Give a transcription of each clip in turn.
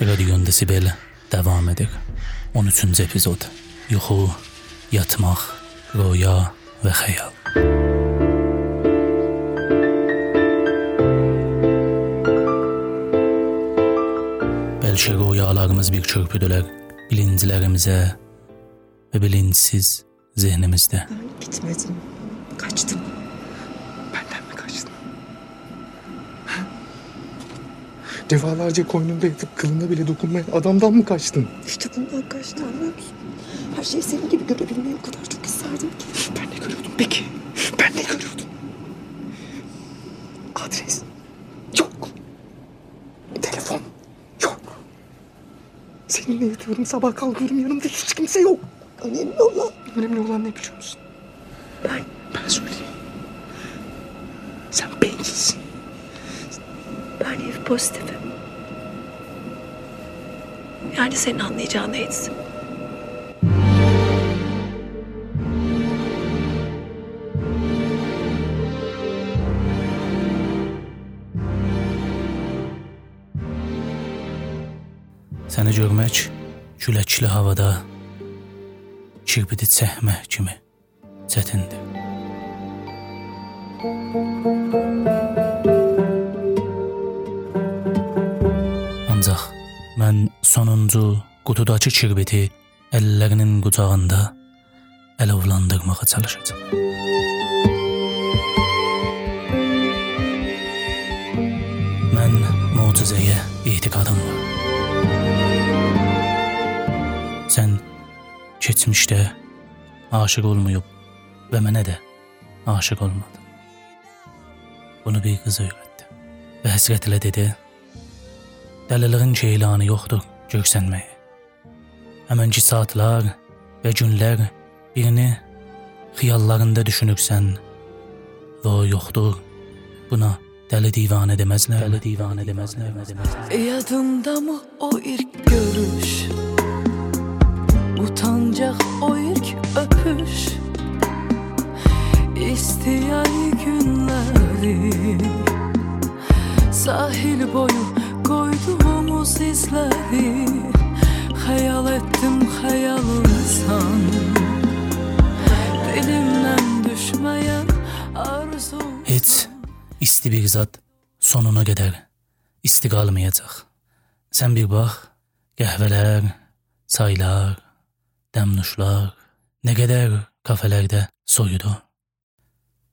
Radyon Desibel devam edir. 13-cü epizod. Yuxu, yatmaq, röya və xəyal. Bəlkə röyalarımız bir çörpüdülər bilincilərimizə və bilinçsiz zehnimizdə. Gitmedim. Kaçtım. Defalarca koynunda yatıp kılına bile dokunmayan adamdan mı kaçtın? İşte bundan kaçtı anlıyor musun? Her şeyi senin gibi görebilmeyi o kadar çok isterdim ki. Ben ne görüyordum peki? Ben ne görüyordum? Adres yok. Telefon yok. Seninle yatıyorum sabah kalkıyorum yanımda hiç kimse yok. Önemli olan Önemli olan ne biliyor musun? ben. Ben söyleyeyim. Sen bencilsin. Ben HIV pozitifim. Yani senin anlayacağın AIDS. Səni görmək küləkli havada kirpidi çəkmək kimi çətindir. Mən sonuncu qutudakı kirbiti əllərinin qucağında əlovlandırmağa çalışacağam. Mən möcüzəyə etiqadım var. Sən keçmişdə aşiq olmayıb və mənə də aşiq olmadın. Bunu bir qız öyrətdi və həsrətlə dedi: Dəliliğin ceylanı yoxdur göksənməyə. Həmənki saatlar və günlər birini xiyallarında düşünürsən və o yoxdur. Buna dəli divanə deməzlər. Dəli divanə deməzlər. Yadında mı o ilk görüş Utancak o ilk öpüş İstiyay günleri Sahil boyu koyduğumuz izleri Hayal ettim hayalınsan Dilimden düşmeyen arzu Heç isti bir zad sonuna qədər isti qalmayacaq. Sən bir bax, qəhvələr, çaylar, dəmnuşlar, nə qədər kafelərdə soyudu.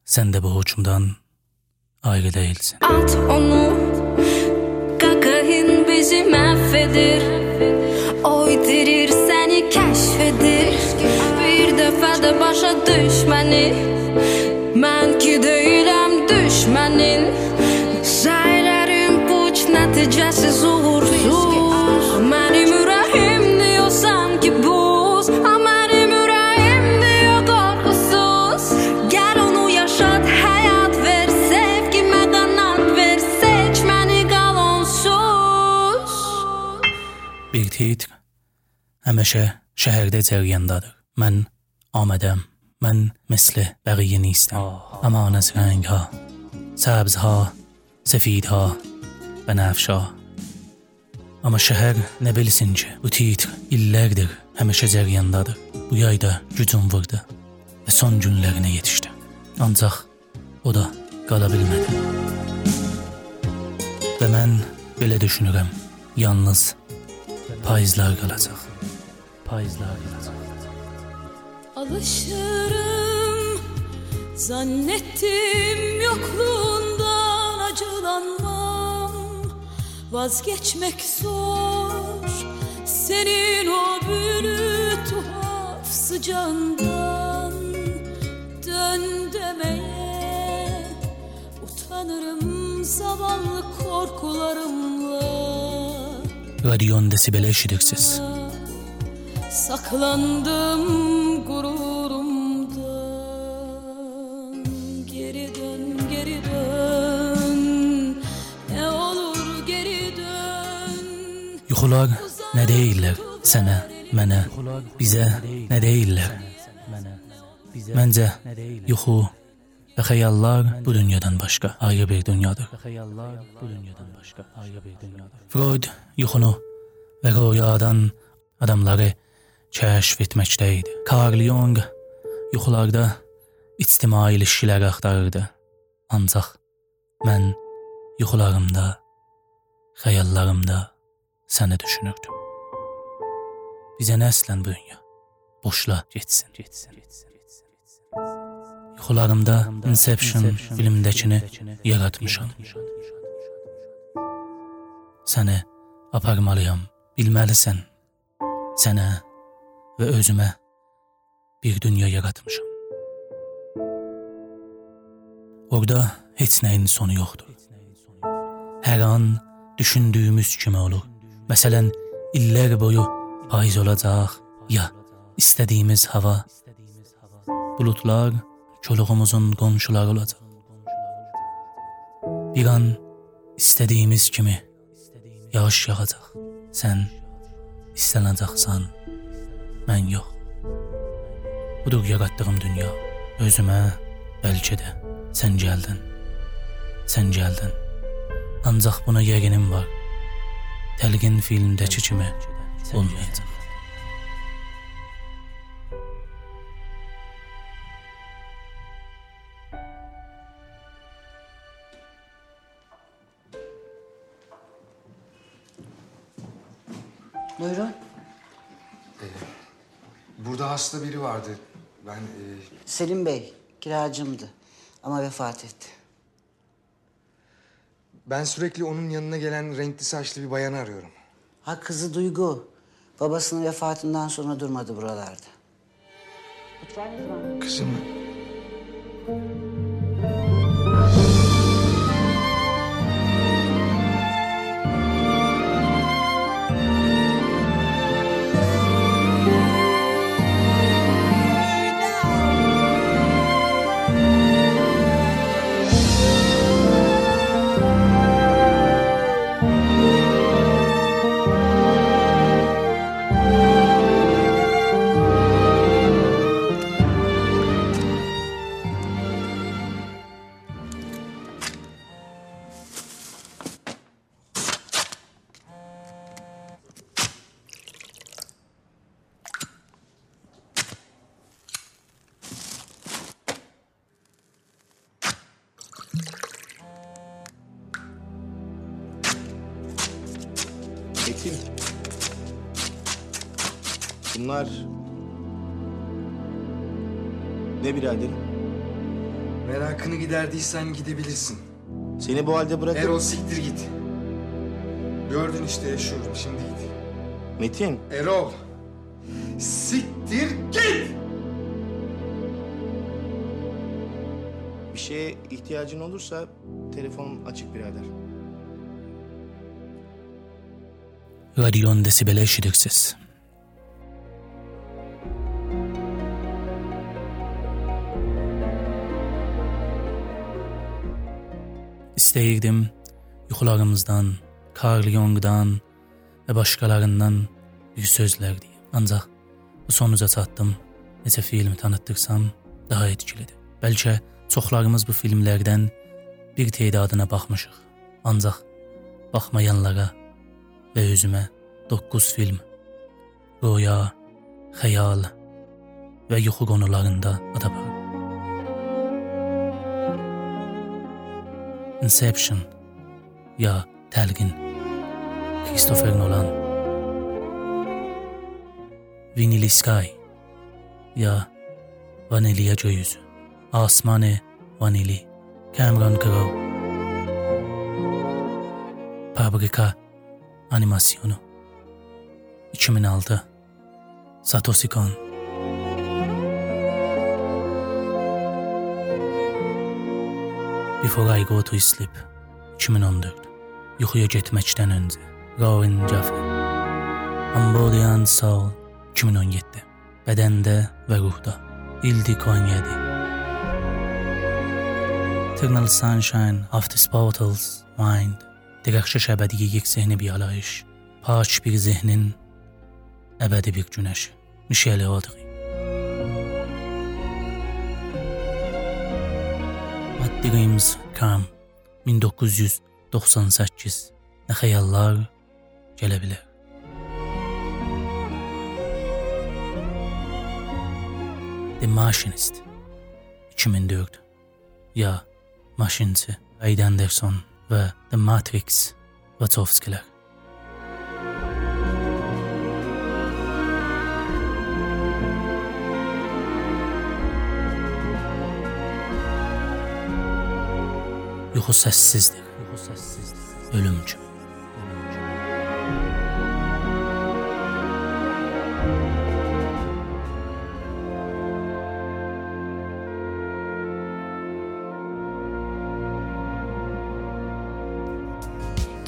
Sən də bu hücumdan ayrı değilsin. At onu Kakain bizi mahvedir Oydirir seni keşfedir. Bir defada başa düşmeni Ben ki değilim düşmenin. Şeylerin puç neticesiz uğursuz həmişə şəhərdə cəryandadır. Mən amədəm. Mən misli bəqiyə nistem. Amanız rəng ha, səbz ha, sefid ha və nəfş ha. Amma şəhər nə bilsin ki, bu titr illərdir həmişə cəryandadır. Bu yayda gücüm vurdu və son günlərinə yetişdi. Ancaq o da qala bilmədi. Və mən belə düşünürəm. Yalnız payızlar qalacaq. Payızlar qalacaq. Alışırım Zannettim yokluğundan acılanmam Vazgeçmek zor Senin o büyülü tuhaf sıcağından Dön demeye Utanırım zavallı korkularımla Radyon desibelə eşidirsiniz. Saklandım gururumdan. Geri dön geri dön. Ne olur geri dön. Yuhular ne değiller sana, mene, bize ne değiller Bence yuhu ve xəyallar bu dünyadan başqa ayrı bir dünyadır. Freud yuxunu və rüyadan adamları kəşf etməkdə idi. Carl Jung yuxularda ictimai ilişkilər axtarırdı. Ancaq mən yuxularımda, xəyallarımda səni düşünürdüm. Bizə nə əslən bu dünya? Boşla getsin, getsin, getsin. Yuxularımda Inception filmdəkini yaratmışam. Səni aparmalıyam, bilməlisən. Sənə və özümə bir dünya yaratmışam. Orada heç nəyin sonu yoxdur. Hər an düşündüyümüz kimi olur. Məsələn, illər boyu payız olacaq ya istədiyimiz hava. Buludlar çoluğumuzun qonşuları olacaq. Bir an istədiyimiz kimi yağış yağacaq. Sən istənəcəksən, mən yox. Budur yaratdığım dünya. Özümə bəlkə də sən gəldin. Sən gəldin. Ancaq buna yəqinim var. Təlqin filmdəki kimi olmayacaq. Hasta biri vardı. Ben e, Selim Bey kiracımdı ama vefat etti. ben sürekli onun yanına gelen renkli saçlı bir bayanı arıyorum. Ha kızı Duygu. Babasının vefatından sonra durmadı buralarda. Kızımı. Ekin. Bunlar... Ne biraderim? Merakını giderdiysen gidebilirsin. Seni bu halde bırakıp... Erol siktir git. Gördün işte yaşıyorum şimdi git. Metin, Erol. Siktir git. bir şeye ihtiyacın olursa telefonum açık birader. Radyon desibeli eşidirsiz. İstəyirdim yuxularımızdan, Carl Jung'dan və başqalarından bir sözlər deyim. Ancaq bu sonuca çatdım. Necə filmi tanıtdırsam daha etkilidir. Bəlkə çoxlarımız bu filmlərdən bir tədadına baxmışıq. Ancaq baxmayanlara və özümə 9 film, rüya, xəyal və yuxu qonularında adabar. Inception ya Təlqin Christopher Nolan Vanilla Sky ya Vanilya gökyüzü Asmanı Vanili Cameron Crowe Paprika animasyonu 2006 Satoshi Kon Before I Go to Sleep 2014 Yuxuya getməkdən öncə Rowan Jaffer Unbody and Soul 2017 Bədəndə və ruhda İldi Konyadi Eternal Sunshine of the Spotless Mind Direkşiş əbədiyi yeksehni bir alayış Paç bir zehnin Əbədi bir günəşi. Michelle Rodriguez James Cam 1998 Nə xəyallar gələ bilər. The Machinist 2004 ya Maşinçi Aidan Anderson və The Matrix Wachowskilər Yuxu səssizdir. Ölüm kimi.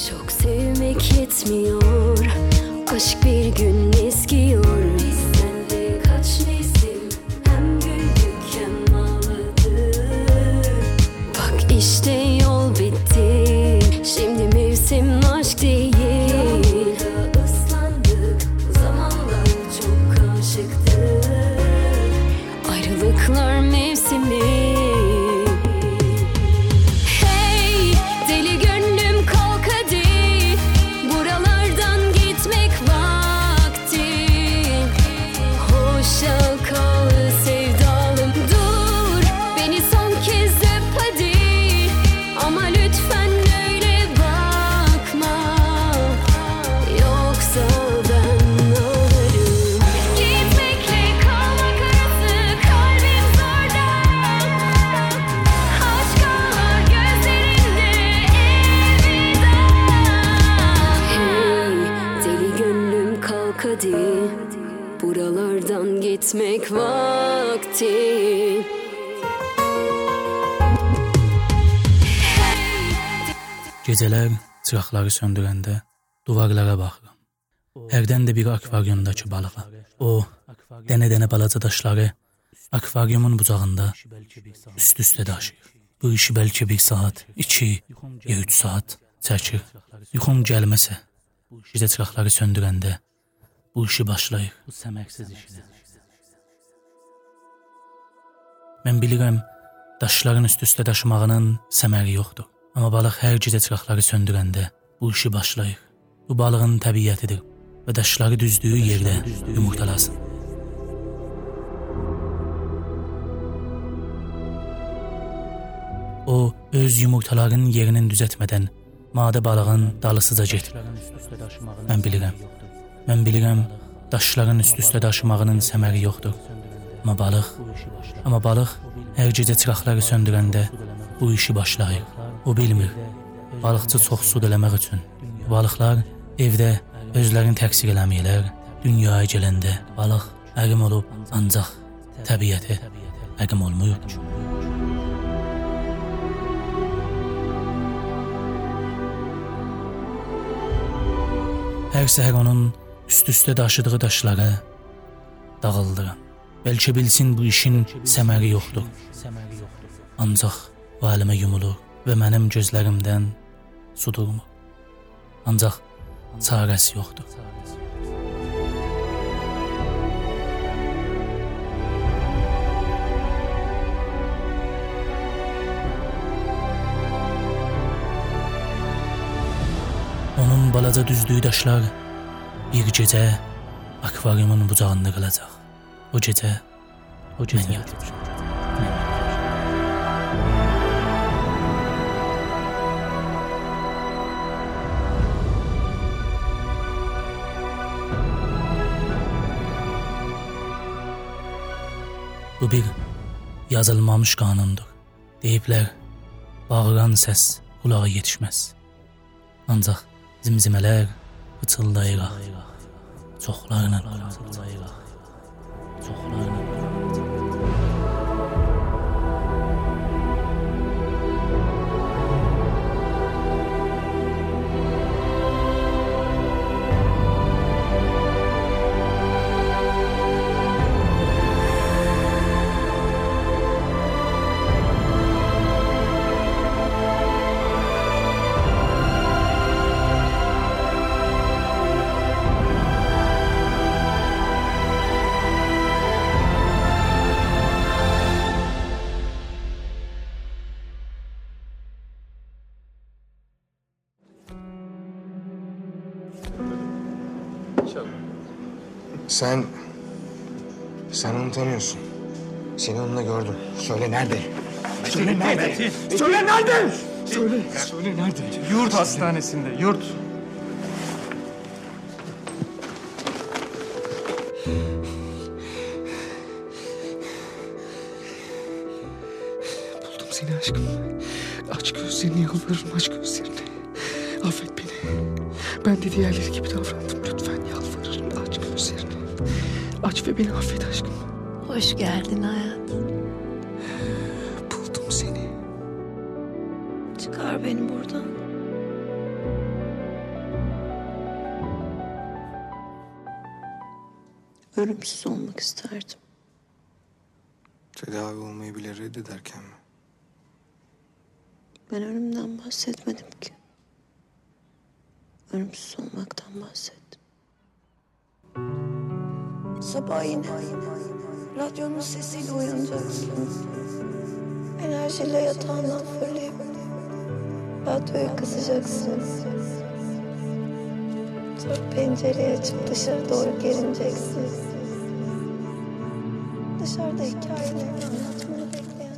Çok sevmek yetmiyor Aşk bir gün hadi Buralardan gitmek vakti Gecələr çıraqları söndürəndə divarlara baxıram. Hərdən də bir akvariumdakı balığa. O dənə-dənə balaca daşları akvariumun bucağında üst-üstə daşıyır. Bu işi bəlkə bir saat, iki ya üç saat çəkir. Yuxum gəlməsə, gecə çıraqları söndürəndə bu işi başlayır. Bu səmərsiz işdir. Mən bilirəm, daşların üst-üstə daşımağının səməri yoxdur. Amma balıq hər gecə çıraqları söndürəndə bu işi başlayır. Bu balığın təbiətidir və daşları düzdüyü yerdə yumurtalasın. O öz yumurtalarının yerinin düzəltmədən madə balığın dalısıca getir. Mən bilirəm. Mən bilirəm daşların üst-üstə daşımağının səməri yoxdur. Amma balıq, amma balıq hər gecə çıraqları söndürəndə bu işi başlayır. O bilmir. Balıqçı çox sud eləmək üçün. Balıqlar evdə özlərini təqsir eləməyələr. Dünyaya gələndə balıq əqim olub ancaq təbiəti əqim olmur. Hər səhər onun üst-üstə daşıdığı daşları dağıldıram. Bəlkə bilsin bu işin səməri yoxdur. Ancaq bu əlimə yumulur və mənim gözlərimdən su durmur. Ancaq çarəsi yoxdur. Onun balaca düzdüyü daşlar bir gecə akvariumun bucağında qalacaq. O gecə, o gecə mən yatacağam. Bu bir yazılmamış qanundur. Deyiblər, bağıran səs qulağa yetişməz. Ancaq zimzimələr fıçıldayıraq. Çoxlarla fıçıldayıraq. Çoxlarla. Sen... Sen onu tanıyorsun. Seni onunla gördüm. Söyle nerede? Söyle nerede? Söyle nerede? Söyle. Söyle nerede? Yurt hastanesinde, yurt. Buldum seni aşkım. Aç gözlerini yalvarırım aç gözlerini. Affet beni. Ben de diğerleri gibi davrandım. Ve beni affet aşkım. Hoş geldin hayatım. Buldum seni. Çıkar beni buradan. Ölümsüz olmak isterdim. Tedavi olmayı bile reddederken mi? Ben ölümden bahsetmedim ki. Ölümsüz olmaktan bahsettim. Sabah yine radyonun sesiyle uyanacaksın. Enerjiyle yatağından fırlayıp radyoyu kısacaksın. Sonra pencereyi açıp dışarı doğru gelineceksin. Dışarıda hikayelerini anlatmanı bekleyen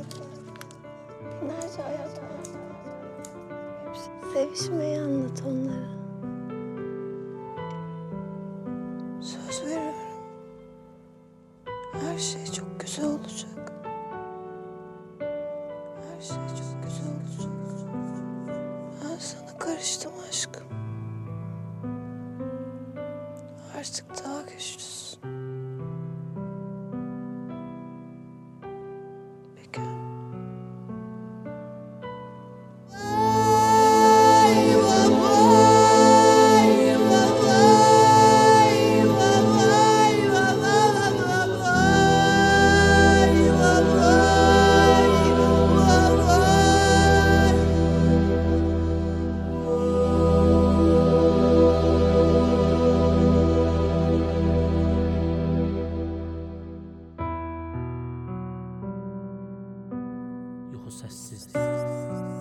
binlerce hayat var. Sevişmeyi anlat onlara. daha güçlüsün. bu səssizlik.